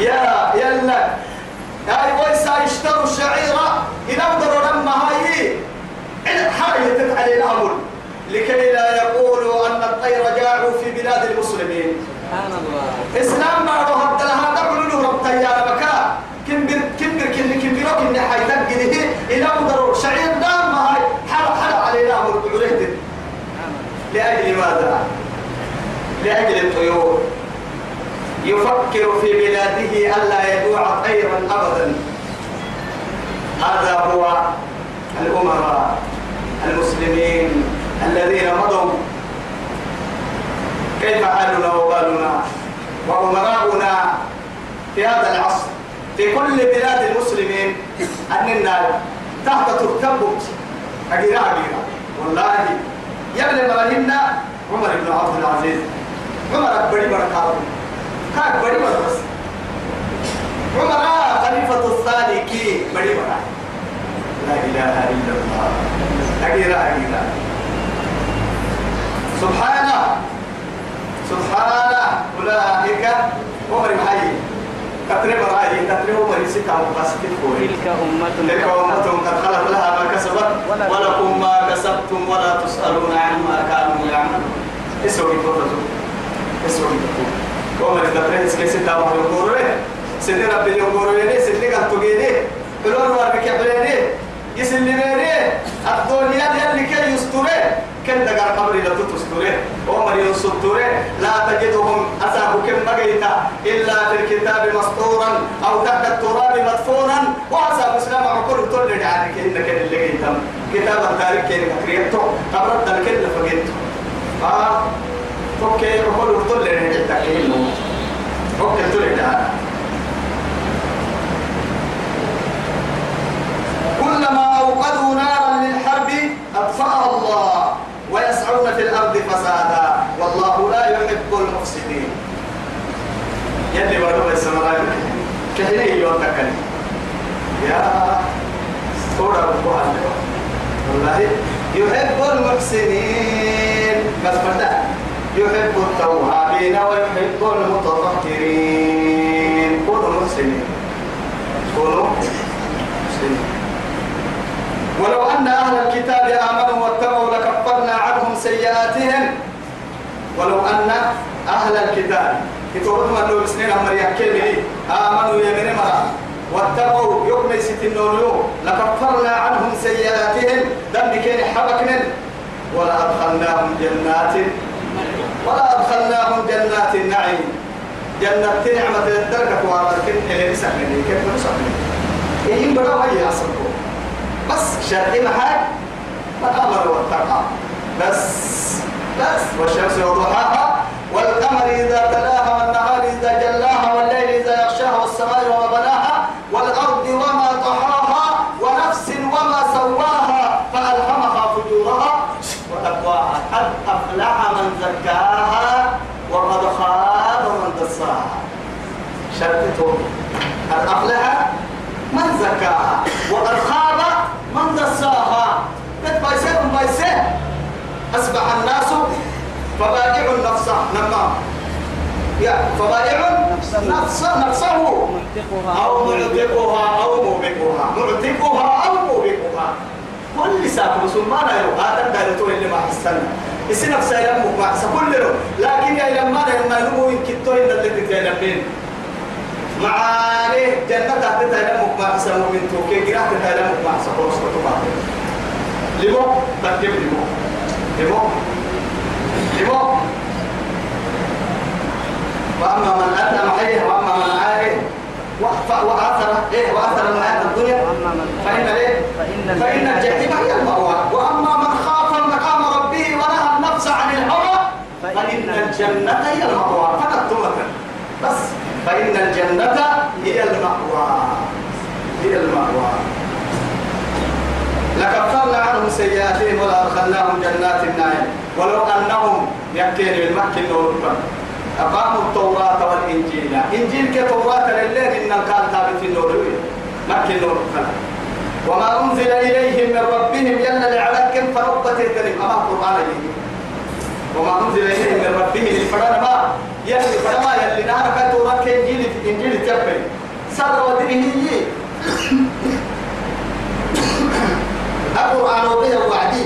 يا يلا. هاي ويسا يشتروا الشعيرة قدروا لما هاي حاجة عليه الأمر. لكي لا يقولوا أن الطير جاعوا في بلاد المسلمين. سبحان الله إسلام ما رهب لها تقول له رب طيارة مكا كم بر كم بر كم كم بروك إن حيتك جده إلى شعير دام هاي حلا حلا علينا أمر بعريد لأجل ماذا؟ لأجل الطيور. يفكر في بلاده ألا يدوع طيرا أبدا. هذا هو الأمراء المسلمين الذين مضوا. كيف حالنا وبالنا؟ وأمراؤنا في هذا العصر في كل بلاد المسلمين أننا تحت ترتبط أجيرا أجيرا والله يبني مرهنا عمر بن عبد العزيز عمر بڑی بركاته. كاك بڑی بس. عمر خليفة الثاني كي بڑی بڑا لا إله إلا الله. أجيرا أجيرا سبحانه. سبحانه. أولئك عمر حي كتر براي كتر عمر سكا وقاسك تلك أمة تلك أمة قد خلت لها ما كسبت. ولكم ما كسبتم ولا تسألون عما كانوا يعملون. أسوي كفرتو أسوي كفرتو عمر كتر اسكي ستا وحي الكوري سنة ربي الكوري سنة قد تجيني بلون واربك يحبليني يسلم لي الدنيا اللي كي يستره كن دقار قبري لا تستره عمر يستره لا تجدهم أساب كم بقيتا إلا في الكتاب مسطورا أو تحت التراب مدفونا وأساب إسلام عقول تولد عنك إنك اللي قيتم كتاب التاريخ كين كريتو قبرت الكل فقيتو آه أوكي عقول تولد عنك أوكي تولد عنك كلما أوقدوا نارا للحرب أطفأها الله ويسعون في الأرض فسادا. والله لا يحب المفسدين. يلي بردو السماء كهنه يوتكني يا ثورة ربها والله يحب المحسنين بس بدأ يحب التوابين ويحب المتطهرين. كونوا محسنين كونوا محسنين ولو أن أهل الكتاب آمنوا واتقوا لكفرنا عنهم سيئاتهم. ولو أن أهل الكتاب يتوبون من لو بسنين أمر يحكي آمنوا يمن مرا واتقوا يوم ستنون لكفرنا عنهم سيئاتهم. دم كين حبكن ولا أدخلناهم جنات. ولا أدخلناهم جنات النعيم. جنة نعمة الدرجة واركن إلى نسخني كيف نسخني إيه بدأوا هي بس شرعي محاك الأمر والتقى. بس بس. والشمس وضحاها والقمر إذا تلاها والنهار إذا جلاها والليل إذا يغشاها والسماء وما بناها والأرض وما طحاها ونفس وما سواها فألهمها فجورها وتقواها قد أفلح من زكاها وقد خاب من دساها شرطته قد أفلح من زكاها وقد خاب من دساها. قد بايسه من بايسه أصبح الناس فبائع النفس نما يا فبائع نفسه نفسه. أو معتقها أو موبقها. معتقها أو موبقها. كل ساعة مسلمان يرو هذا الدارتو اللي ما حسنا نفسه يلمك مع كل لكن يا لما لما يلمو يمكن إن اللي تتلمين معاني جنة تحت تلمك مع سمو من توكي قراءة تلمك مع سفر سفر لمو؟ تكتب لمو؟ لمو؟ لمو؟ وأما من أتى محيه وأما من عاهه وآثر إيه وآثر الحياة الدنيا. من فإن إيه؟ فإن الجحيم هي المأوى. وأما من خاف مقام ربه ونهى النفس عن الهوى فإن الجنة هي المأوى. فقط مثلا بس. فإن الجنة هي المأوى هي المأوى. لكفرنا عنهم سيئاتهم ولا أدخلناهم جنات النعيم. ولو أنهم يكين المكن نوربا أقاموا التوراة والإنجيل. إنجيل كتوراة لله إن كان ثابت النوربي مكن نوربا وما أنزل إليهم من ربهم يلا لعلكم فربت الكريم أما القرآن وما أنزل إليهم من ربهم الفرنا ما يلي فرما يلي نهار كتوراة إنجيل إنجيل تبل به القرآن وبه وعدي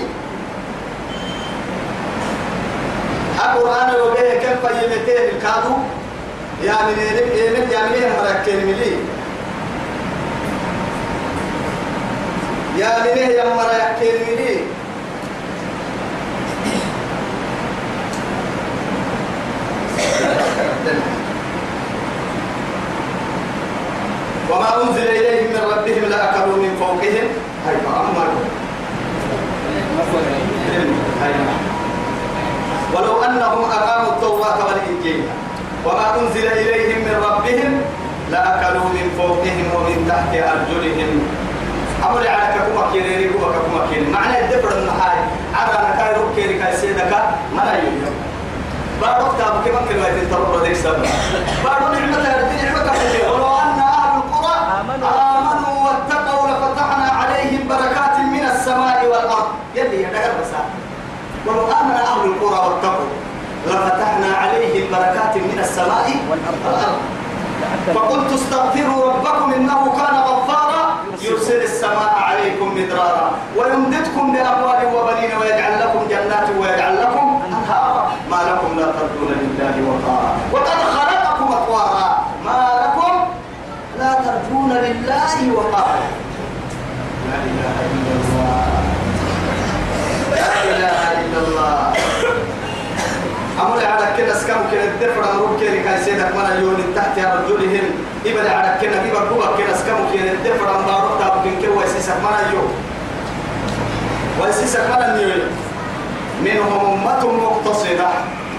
القرآن وبه كم فيمتين الكادو يا من يمت يا من مركين ملي يا من يا مركين ملي وما أنزل إليهم من ربهم لأكلوا من فوقهم. هاي فأمر ولو أنهم أقاموا التوراة والإنجيل وما أنزل إليهم من ربهم لأكلوا من فوقهم ومن تحت أرجلهم. أمر على كما كيري كما كما كيري. معنى الدبر النحاي على نكاي ركيري كاي سيدك ما لا يوم. بعد وقت أبو كما كلمة تنتظر ذيك سبب. بعد نعمة هذه نعمة كثيرة ولو أن أهل القرى آمنوا واتقوا لفتحنا عليهم بركات من السماء والأرض يلي يدعى بسا ولو آمن أهل القرى واتقوا لفتحنا عليهم بركات من السماء والأرض. فقلت استغفروا ربكم إنه كان غفارا يرسل السماء عليكم مدرارا ويمددكم بأموال وبنين ويجعل لكم جنات ويجعل لكم أنهارا. ما لكم لا ترجون لله وقارا. وقد خلقكم أطوارا. ما لكم لا ترجون لله وقارا لا إله إلا الله لا إله إلا الله أمر على كنا سكام كنا الدفر أمر كنا كاي سيدك من يون تحت أرجلهم إبدا على كنا بيبر بوا كنا سكام كنا الدفر أمر ربط بين كوا ويسيسك من يون ويسيسك من يون منهم أمة مقتصدة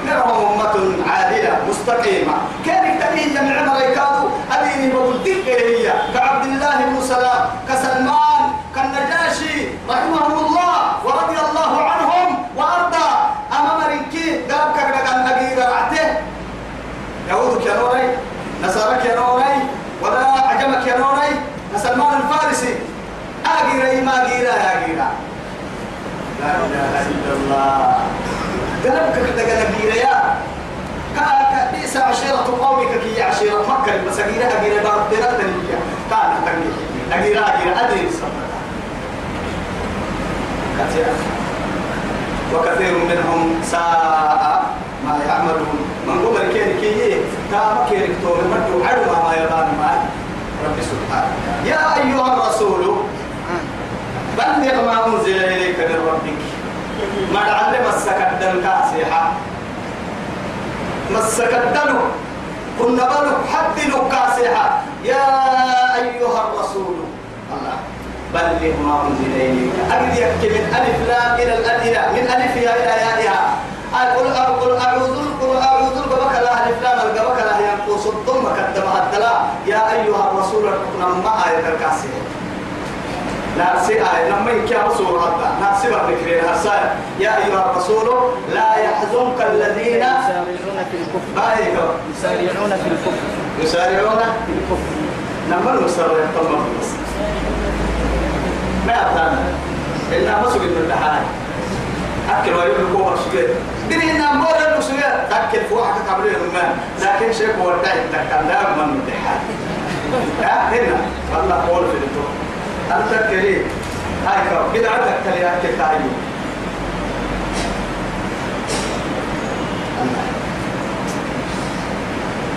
منهم أمة عادلة مستقيمة. كان تبيه جميع مريكاتو أديني بقول هي. كعبد الله بن سلام كسلمان كالنجاشي رحمهم الله ورضي الله عنهم وأرضى أمام رنكي قال كذا كان أجير رعته يهود كنوري نصارى كنوري ولا عجم كنوري سلمان الفارسي أجير ما أجير يا أجير لا إله إلا الله قلبك كده قلبي يا كبئس عشيرة قومك كي عشيرة مكة بس أجيرا دار ديرا تنيا كان تنيا أجيرا أدري كثير وكثير منهم ساء ما يعملون من قبل كين كي كام كين كتور مدو عدو ما يبان ما رب سبحانه يا أيها الرسول بلغ ما أنزل إليك من ربك. ما تعلم السكدن كاسحة مسكدن كنا بلغ حد كاسحة يا أيها الرسول. الله. بلغ ما أنزل إليك. أجد يحكي من ألف لام إلى الأدلة من ألفها إلى يائها أقول أقول أعوذ قل أعوذ بك لا ألف لام الجبك لا ينقص الضم كدم الدلا يا أيها الرسول ما آية الكاسحة نفسي آية. لما يكيا رسول هذا نفسي بذكرين هسا يا أيها الرسول لا يحزنك الذين يسارعون في الكفر. يسارعون في الكفر يسارعون في الكفر. نمر مسرع يطلع بس ما أبتانا إلا ما سوق الدحاي أكل سوق دني إن أمور المسوق تأكل فوحك قبل ما. لكن شيء هو الدعي تكلم من الدحاي ها؟ هنا. والله قول في الدكتور أنت كريم. هاي كم بدعتك أكل تعيين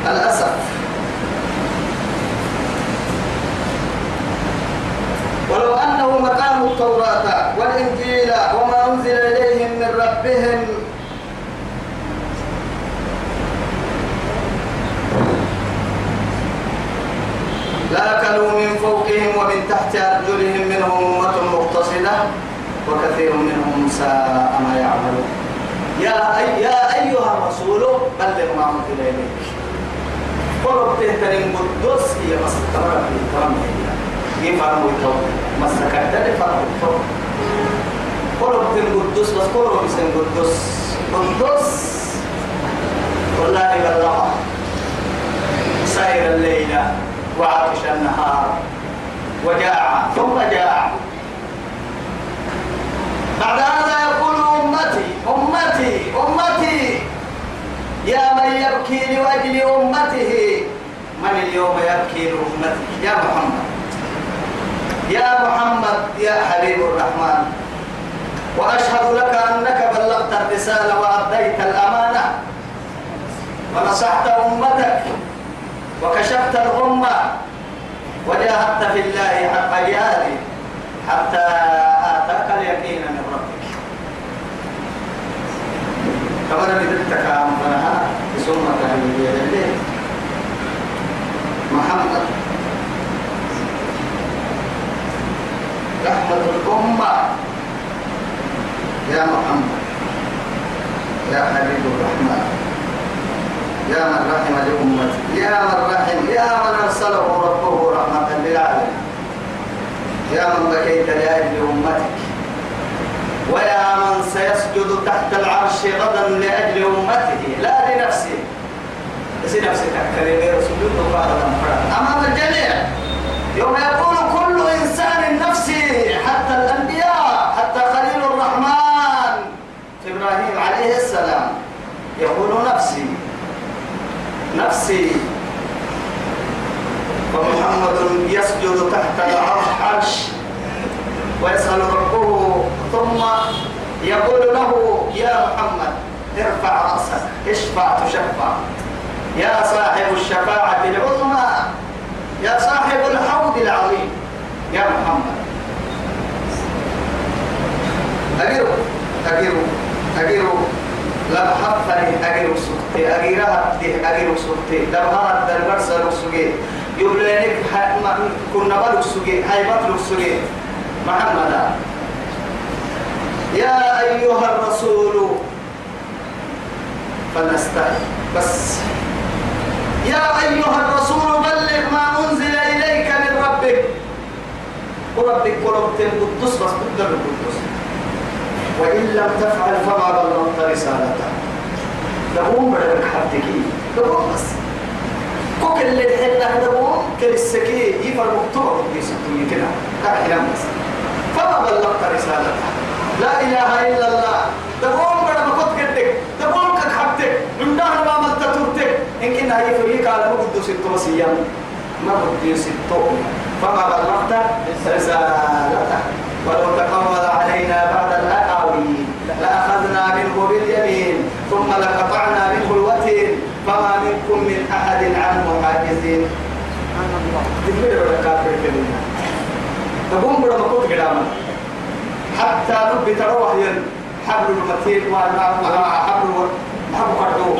الأسف ولو أنهم أقاموا التوراة والإنجيل وما أنزل إليهم من ربهم لأكلوا من فوقهم ومن تحت أرجلهم منهم أمة مقتصدة وكثير منهم ساء ما يعملون يا أي يا أيها الرسول بلغ ما أنزل إليك. قلوا بتهترين قدوس هي مستمرة في الكرم. هي يفهموا التوبة مسكت يفهموا التوبة قلوا بتهترين قدوس بس قلوا بتهترين قدوس. قدوس. والله بلغها سائر الليلة وعطش النهار. وجاع ثم جاع. بعد هذا يقول أمتي أمتي أمتي. يا من يبكي لأجل أمته من اليوم يبكي لأمتك يا محمد. يا محمد يا حبيب الرحمن. وأشهد لك أنك بلغت الرسالة وأديت الأمانة. ونصحت أمتك وكشفت الغمة وجاهدت في الله حق جهاده حتى آتاك اليقين من ربك. كما بدتك أمرها بسمة الليل محمد. رحمة الأمة. يا محمد. يا حبيب الرحمن. يا من رحم لأمتي. يا من رحم. يا من أرسله ربه رحمة للعالمين. يا من بكيت لأجل أمتك ويا من سيسجد تحت العرش غدا لأجل أمته لا لنفسه. بس نفسك كريم رسول الله أمام الجميع يوم يقول كل إنسان نفسي حتى الأنبياء حتى خليل الرحمن إبراهيم عليه السلام يقول نفسي نفسي. فمحمد يسجد تحت العرش ويسأل ربه يقول له يا محمد ارفع رأسك اشفع تشفع. يا صاحب الشفاعة العظمى يا صاحب الحوض العظيم. يا محمد. أجروا أجروا أجروا لا حفني أجروا سكتي أجرها أجروا سكتي لا هذا البرس لسجي يبلينك كنا بلو سجي هاي بطلو سجي محمد يا أيها الرسول فلنستعين بس. يا أيها الرسول بلغ ما أنزل إليك من ربك. وربك قلبت القدس بس تقدر القدس. وإن لم تفعل فما بلغت رسالته. دبوم بدك حدك دبوم بس. كوك اللي تحلنا دبوم كالسكي يفر مكتوب في ستوني كده. كده بس. فما بلغت رسالته. لا إله إلا الله. دبوم بدك ما كنت كدك دبوم كد حبتك. من دهر ما ملت تورتك. إن كنا هي فريق على ما قد ستة وسيام ما قد ستة. فما بلغت رسالته ولو تقول علينا بعد الأقاويل لأخذنا منه باليمين ثم لقطعنا منه الوتين. فما منكم من أحد عنه حاجزين سبحان الله. تقوم بلا مقود قداما حتى نبي تروح ين حبل المتين مع حبل حبل قردو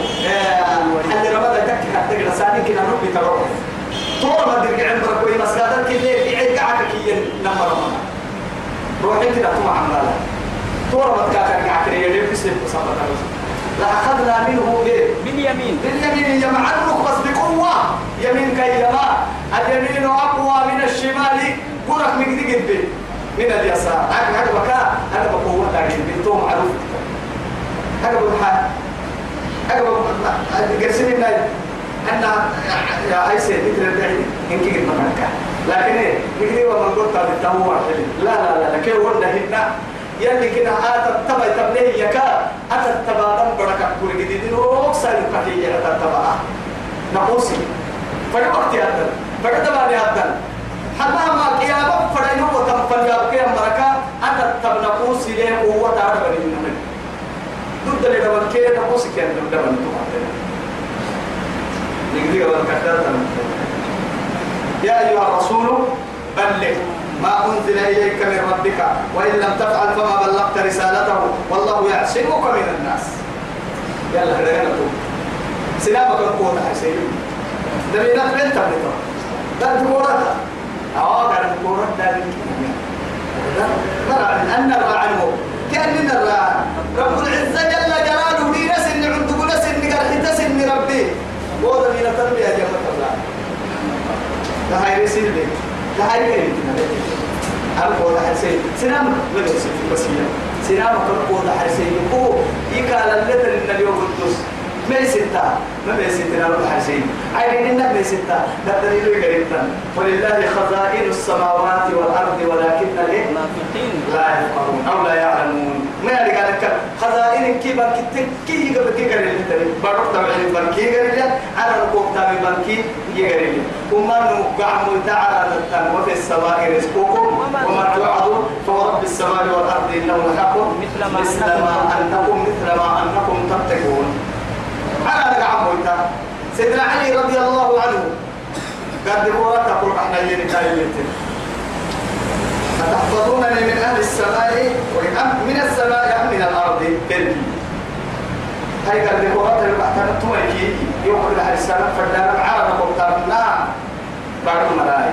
حد رمضان تك حتى قد سادين كنا نبي تروح طول ما ترجع عند ركوي مسجدك كده يعيد قعدك كي نمر رمضان روح انت لا تمع عمالا طول ما تكاكر قعدك يلي بسلم بصبت لأخذنا منه إيه؟ باليمين باليمين يمع الركبس بقوة. يمين كي يما اليمين أقوى من الشمال. قرق من قد من اليسار. هذا هذا بكاء هذا بقوة لكن بنتو معروف. هذا بقى هذا قرسين الناي. أن يا أي سيد مثل الدعي. إن كي قد مكانك لكن إيه؟ نقدر وما قلت بالتهوع لا لا لا لا كيف ورنا هنا. يلي كنا آتا تبا تبنيه يكا أتا تبا دم بركة كل جديد سالي بكي أتا تبا نقوسي فجأة وقت هذا فجأة تبا هذا حتى ما قيامة فرينو وتنفل يا بكي بركة أتا تبا نقوسي ليه قوة تعرف من ضد اللي دبل كي نقوسي كان دبل دبل نقدر ولا يا أيها الرسول بلغ ما أنزل إليك من ربك وإن لم تفعل فما بلغت رسالته والله يعصمك من الناس. يلا نقول سلامك القوة سيدي دمينا بنت بنت ده تقولها ده نرى أن نرى عنه. كأننا نرى. رب العزة جل جلاله دي ناس إن عند ناس إن قال حتى ربي. وهذا من التربية يا جماعة الله. ده هاي رسيل بيت ده هاي كلمة أنا سيد سلام ما بس بس بقول لك سيد هو يقال اللتر إن اليوم الدوس. ما ستة ما ستة نروح حسين. عينين النك ما ستة بدل يلو يقريبا. ولله خزائن السماوات والأرض ولكن إيه منافقين لا يفقهون أو لا يعلمون. ما يعني قال لك خزائن كي بنك تكي يقبل كي قال لي بروح تبع البنكي قال لي على ركوب تبع البنكي يقال لي وما نوقع متعالى للتن وفي السماء رزقكم. وما توعدون فورب السماء والأرض إنه لحق مثل ما أنكم مثل ما أنكم تتقون. على نقع موتا سيدنا علي رضي الله عنه. قد قرأت تقول إحنا يلي كايلتين فتحفظونني من أهل السماء وأم من السماء أم من الأرض؟ بلدي هاي لي قرأت البحثان تومكي يوم أهل السماء فردانا عرب قلتنا بعد ملاي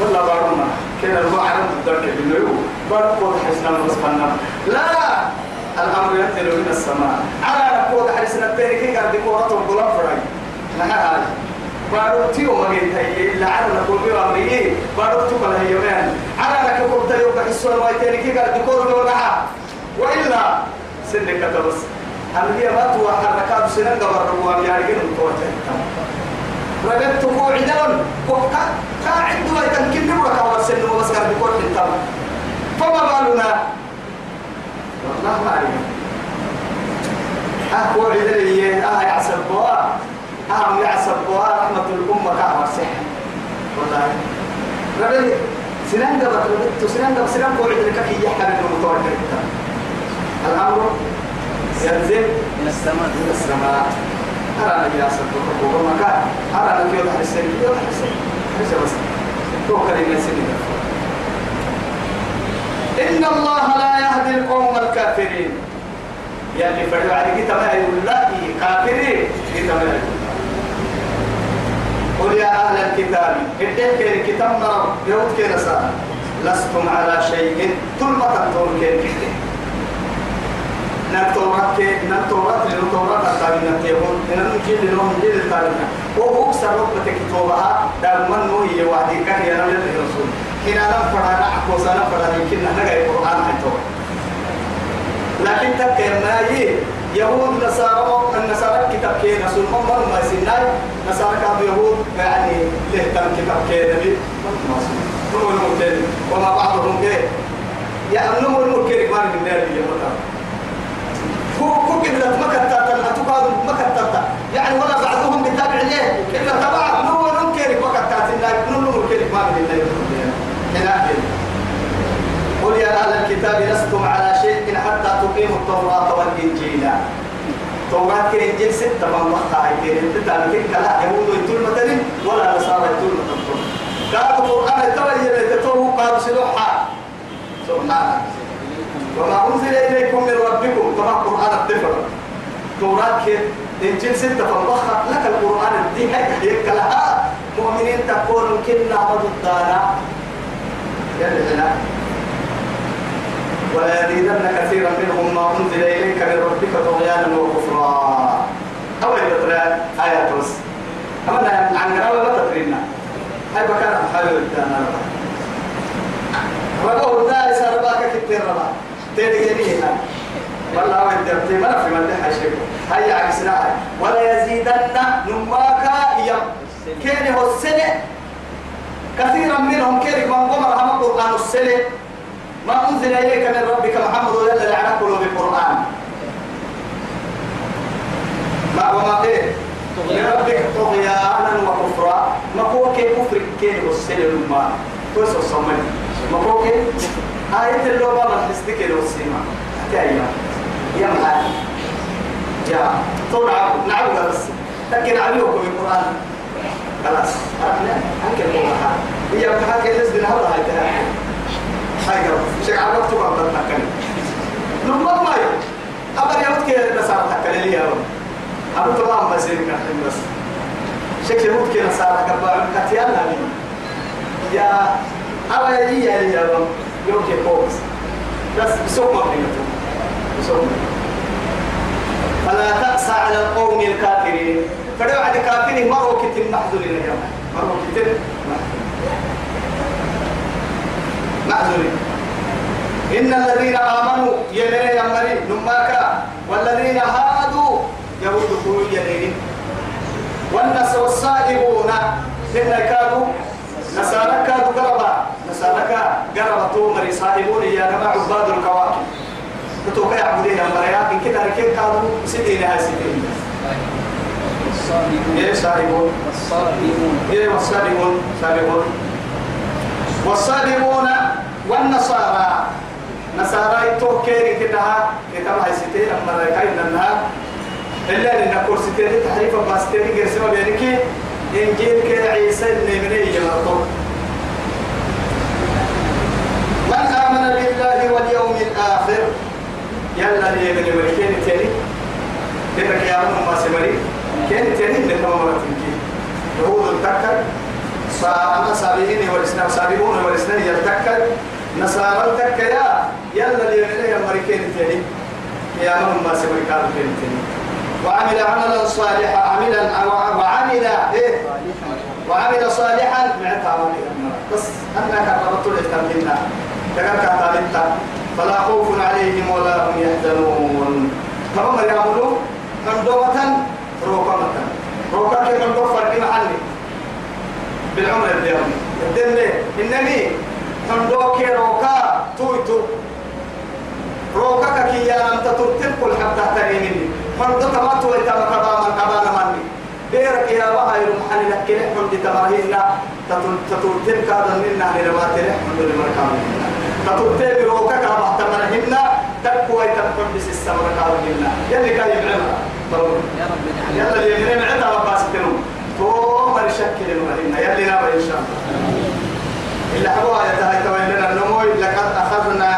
ولا بعد ما كان المعرض الدرك بالنيو بعد قوة حسنا ونصفنا لا الأمر ينزل من السماء. على قوة حسنا التاريخي قال لي قرأت القلم فراي نحن بارو تيو ما جيت هي إلا على نقول بيو أمري بارو تو كلا هي من على لك قلت يوم بحسون ما يتني كي قال دكور بوقعها وإلا سنك كتبس أمري ما تو حركات سنن قبر يعني كده متوجه رجعت وقع قاعد ما يتنكب بركة ولا سن وبس قال دكور أنتم فما بالنا؟ ما أعرف أه قاعد لي أه يعسل بوا أهم يعسل بوا رحمة الأمة كعمر سحر والله. ربي سنان دبت ربي سنان دبت سنان قاعد لك كي يحمل المتوجه الأمر ينزل من السماء. من السماء. أرى أن يعصر بكم مكان أرى أن يوضح السن يوضح السن ليس بس هو كلمة سن إن الله لا يهدي القوم الكافرين. يعني فرد عليك تما يقول لا كافرين كتما قل يا أهل الكتاب إدك الكتاب مرض يهود كنسا لستم على شيء ثم تنظرون كيف نتورات كي نتورات لنتورات التابين نتيبون إن نجيل لهم جيل التابين وهو أكثر ربة كتوبها دار من نوهي وحدي كان ينام للرسول هنا نفرها نحكو سنفرها يمكن نهجا القرآن حيثوه لكن تكيرنا يهود نصارى النصارى كتاب كي نسول هم ما سناي نصارى كانوا يهود يعني تهتم كتاب كي نبي؟ نمو الممكن وما بعضهم كي يأمنوا الممكن ما من النار يا هو كوك إذا ما كتبت أتوقع ما كتبت يعني ولا بعضهم بتابع ليه إلا تبع نو نمكن ما كتبت إلا نو نمكن ما من الله هنا قل يا أهل الكتاب لستم على شيء حتى تقيموا التوراة والإنجيل. توراة كإنجيل ستة من وقت عيدين إنت تعلمين كلا يهود يتول مثلا ولا نصارى يتول مثلا. قالوا القرآن التوجه لتتوه قالوا سلوحا. سبحانه وما أنزل إليكم من ربكم. كما القرآن الدفر توراة كي إنجيل ستة فالبخة لك القرآن. الدين هيك لها. مؤمنين تكون كنا عبد هنا ولا يزيدن كثيرا منهم ما أنزل إليك من ربك طغيانا وكفرا. أول تترى آيات بس أما عن قراءة ما تترينا هاي بكرة حلو الدانا رباه النار سرباك كتير ربا. تيجي هنا. والله وين دبتي ما في مدح شيء هيا عكسنا ولا يزيدن نماك يم كان هو السنة كثيرا منهم كيرك من قمر هم القرآن السنة. ما أنزل إليك من ربك محمد ولا لعنك بالقرآن ما وما إيه؟ لربك طغيانا وكفرا. ما هو كي كفر كي والسلم ما توسو الصمد ما هو كي؟ آية اللغة ما تحسدك الوسيمة تايما يا معلم يا طول عبد نعبد بس. لكن عليكم القرآن. خلاص. عرفنا؟ عنك القرآن هي بحاجة لازم هذا هاي هاي شيء على وقت ما بدنا نتكلم. لما ما يو أبغى يوم كده بس أنا أتكلم لي رب. أبو تمام بس يمكن بس. شكل يوم كده صار كبار كتيانا لي. يا أبغى يجي يا رب. يوم كده بوكس بس بسوق ما بينتو بسوق. فلا تأسى على القوم الكافرين. فدعوا على الكافرين مروا كتير محزونين يا جماعة مروا كتير محزونين معذورين إن الذين آمنوا يمني يمني نماك والذين هادوا يهود كل يدين والناس والصائبون إن كانوا نسارك كادوا قربا نسارك قربا تومري صائبون يا نما عباد الكواكب. تتوقع يعبدين المريات كده ركيب كادوا سيدين هاي سيدين الصابئون إيه صائبون والصابئون إيه والصائبون صائبون والصائبون والنصارى. نصارى يتوكيري كده كتاب هاي سيدين أما ركاين لنها إلا أن نقول ستين تحريف باستين غير سما بينك إنجيل كعيسى النبي يمرطو من آمن بالله واليوم الآخر؟ يلا لي من الملكين تاني لك يا من ما سمري كان تاني من مرة يهود التكر فأنا سابقين والإسلام سابقون والإسلام يلتكر نصارى التكر يا يلا لي من الملكين تاني؟ يا من ما سمري كانوا تاني؟ وعمل عملا صالحا عملا وعمل إيه؟ وعمل صالحا. معناتها عمل بس انك قربت التمكين تكاكا ثالثا فلا خوف عليهم ولا هم يحزنون. تمام يعملوا مندوبة روكمة روكا كي مندوب فرق محلي. بالعمر اليومي الدنيا. إنني مندوب كي روكا. تويتو روكا كي يا لم تترتب كل حتى تريمني فرد تمات ويتا مكباما كبانا مني بيرك يا وها يرمحن لك كده من دي تماهينا تترتب كادا منا لنوات رحمة لمركامنا تترتب روكا كما تمرهن تقوى يتبقى بس السمر كادا يلي كان اجعل يلا يبعنا معتا وباستنون تو مرشكل المهنة يلي نابا إن شاء الله إلا أبوها يتهي تويلنا النموي لقد أخذنا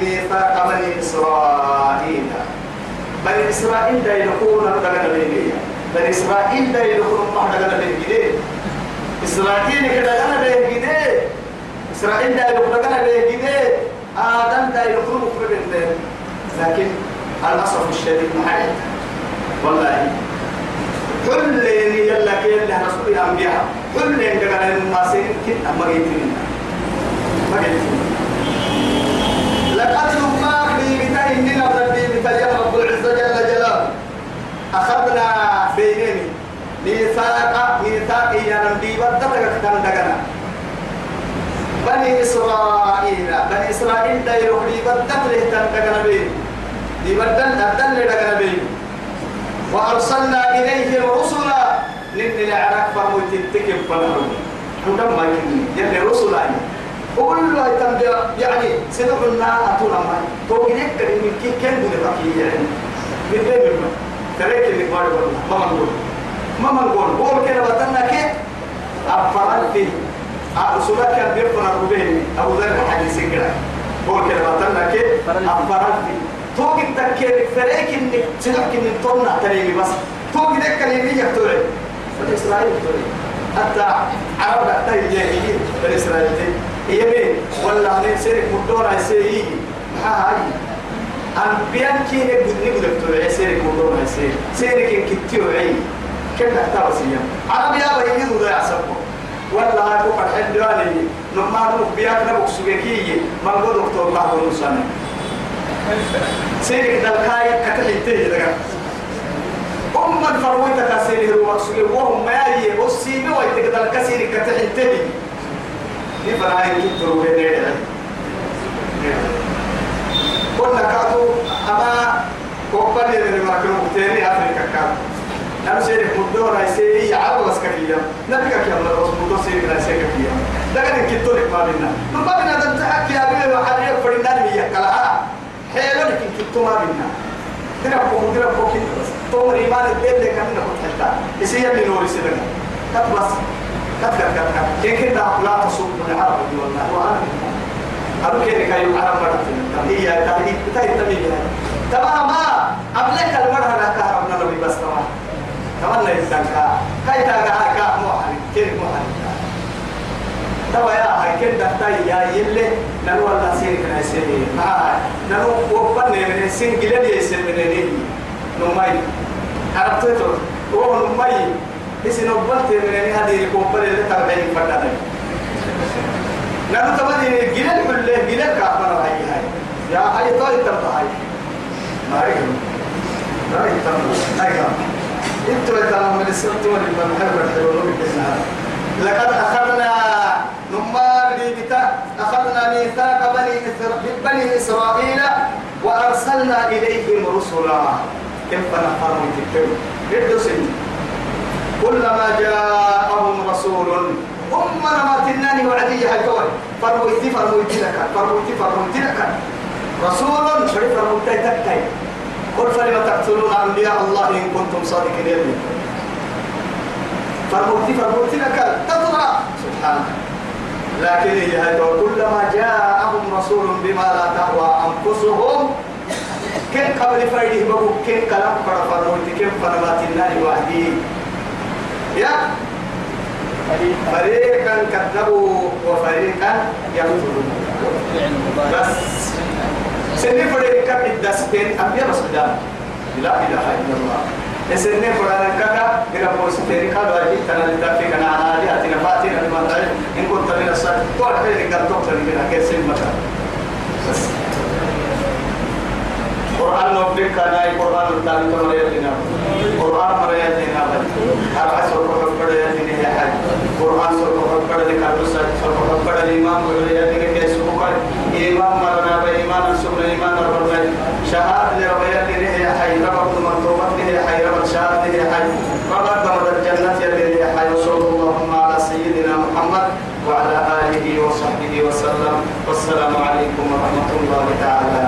ميثاق بني إسرائيل. بني إسرائيل دا يدخلون دغنا بينية بني إسرائيل دا يدخلون ما دغنا بينية إسرائيل كده دغنا بينية إسرائيل دا يدخلون دغنا بينية آدم دا يدخلون مفرد لكن الأسف الشديد محل والله. كل يلا كيل رسول الأنبياء كل ينقل الماسين كنا ما جيتين ما جيتين لقد نما في بتاعنا نبدي بتاع رب العزة جل جلاله. أخذنا بينني ميثاق ميثاق يا نبي بدتك دغنا بني إسرائيل بني إسرائيل دا يروح لي بدت له كان دغنا بين دي بدل بدل له وأرسلنا إليهم رسلا نن العراق فهو تتكم فلهم حكم ما يكني يلي رسلا وكل له تنبيا يعني سيدنا أتونا ما. تو إليك كريم كي كان دون بقي يعني. من بين ما. تريك اللي قال ما منقول. ما منقول. هو كده بتنا كي أفرال فيه كان بيرفع ربين أبو ذر الحديث كده. هو كده بتنا كي أفرال فيه توك التكير فريك إنك تلعك إنك تطلع تريمي بس. توك ذاك كلمة يكتوري بني إسرائيل يكتوري حتى عرب حتى الجاهلين بني إسرائيل هي مين؟ ولا من سيرك مدورة سيري. ما هاي أنبياء كي نقول نقول يكتوري سيرك مدورة سيري. سيرك كتير عين كيف تحتاج سيام عرب يا بيجي ذو يعصبه ولا هاي فوق الحد واني نما نروح بياك نبوك سوكي ما نقول دكتور بعض النسانة سيرك دلكاي كتحيته دغا أم فرويت كسيره ومقصود وهم ما يي والسيم ويتك دلك سيرك كتحيته دي فراي كترو بيني قلنا كادو أما كوباني من المكان مكتيني أفريقيا كادو نحن سيرك مدورة سيري عرب وسكرية نبيك يا الله رسول الله سيرك لا سيرك فيها دغا كتورك ما بينا. ما بينا دمتحك يا بيه وحريق فرينان هي كلها حيلو لكن كنتو ما بينا. تنبو تنبو كنت بس تومر إيمان الدين لك أننا كنت حتى. يسير من نور سيدنا. كت بس. كت كت كت كت كين كنت لا تصوب من العرب والله وأنا أبو كيري كايو عرب مرة هي تهديد بتاعي تمية تماما أبلك المرة لا كهربنا نبي بس تمام. لا يزدان كا كاي تاجا كا مو حالي كيري مو حالي توا يا هاي كن دكتاي يا يلي؟ نلو الله سير كنا سير ها نلو وقبل من سين جلد يسير من نيجي نماي عرفت تو هو نماي بس نقبل من نيجي هذه الكوبر اللي تبعين فتاة نلو تبدي جلد كل جلد كافر هاي هاي. يا هاي طاي تبع هاي. ما يتم لا يهم. أنتوا يتعلم من السبت والإمام حلو الحلول لقد أخذنا نما بيتا أخذنا ميثاق بني بني إسرائيل وأرسلنا إليهم رسلا. كيف نفر تكتب ادرسوا كلما جاءهم رسول هم ما تناني وعدي حيكون فرويتي فرويتي لك فرويتي فرويتي لك. رسول فري فرويتي تكتي قل فلم تقتلون أنبياء الله إن كنتم صادقين يدي فرويتي فرويتي لك تطلع سبحانه لكن هي كلما جاءهم رسول بما لا تهوى أنفسهم كن قبل فريده بقول كن كلام فرفرويتي كن فرمات النار وحدي. يا فريقا كذبوا وفريقا يقتلون فعل بس سنة فريقا الدستين أبيا رسول الله لا إله إلا الله سنة فريقا كذا إلى بوستين قالوا أجيب تنا لتفيق أنا على آلهتنا فاتنا لما تعلم إن كنت من الصلاة طول حين قال تقتل من أكيد سنة بس قرآن نبدك أنا قرآن التالي تمريا لنا قرآن مريا لنا أربع سورة فكر يا حاج قرآن سورة لك أربع سورة فكر الإمام مريا لنا إمام مرنا بإيمان سمنا إيمان ربنا شهادة لربيا لنا يا حي رب من توبت يا حي رب شهادة يا حي. رب دمر الجنة يا حي. وصلى اللهم على سيدنا محمد وعلى آله وصحبه وسلم. والسلام عليكم ورحمة الله تعالى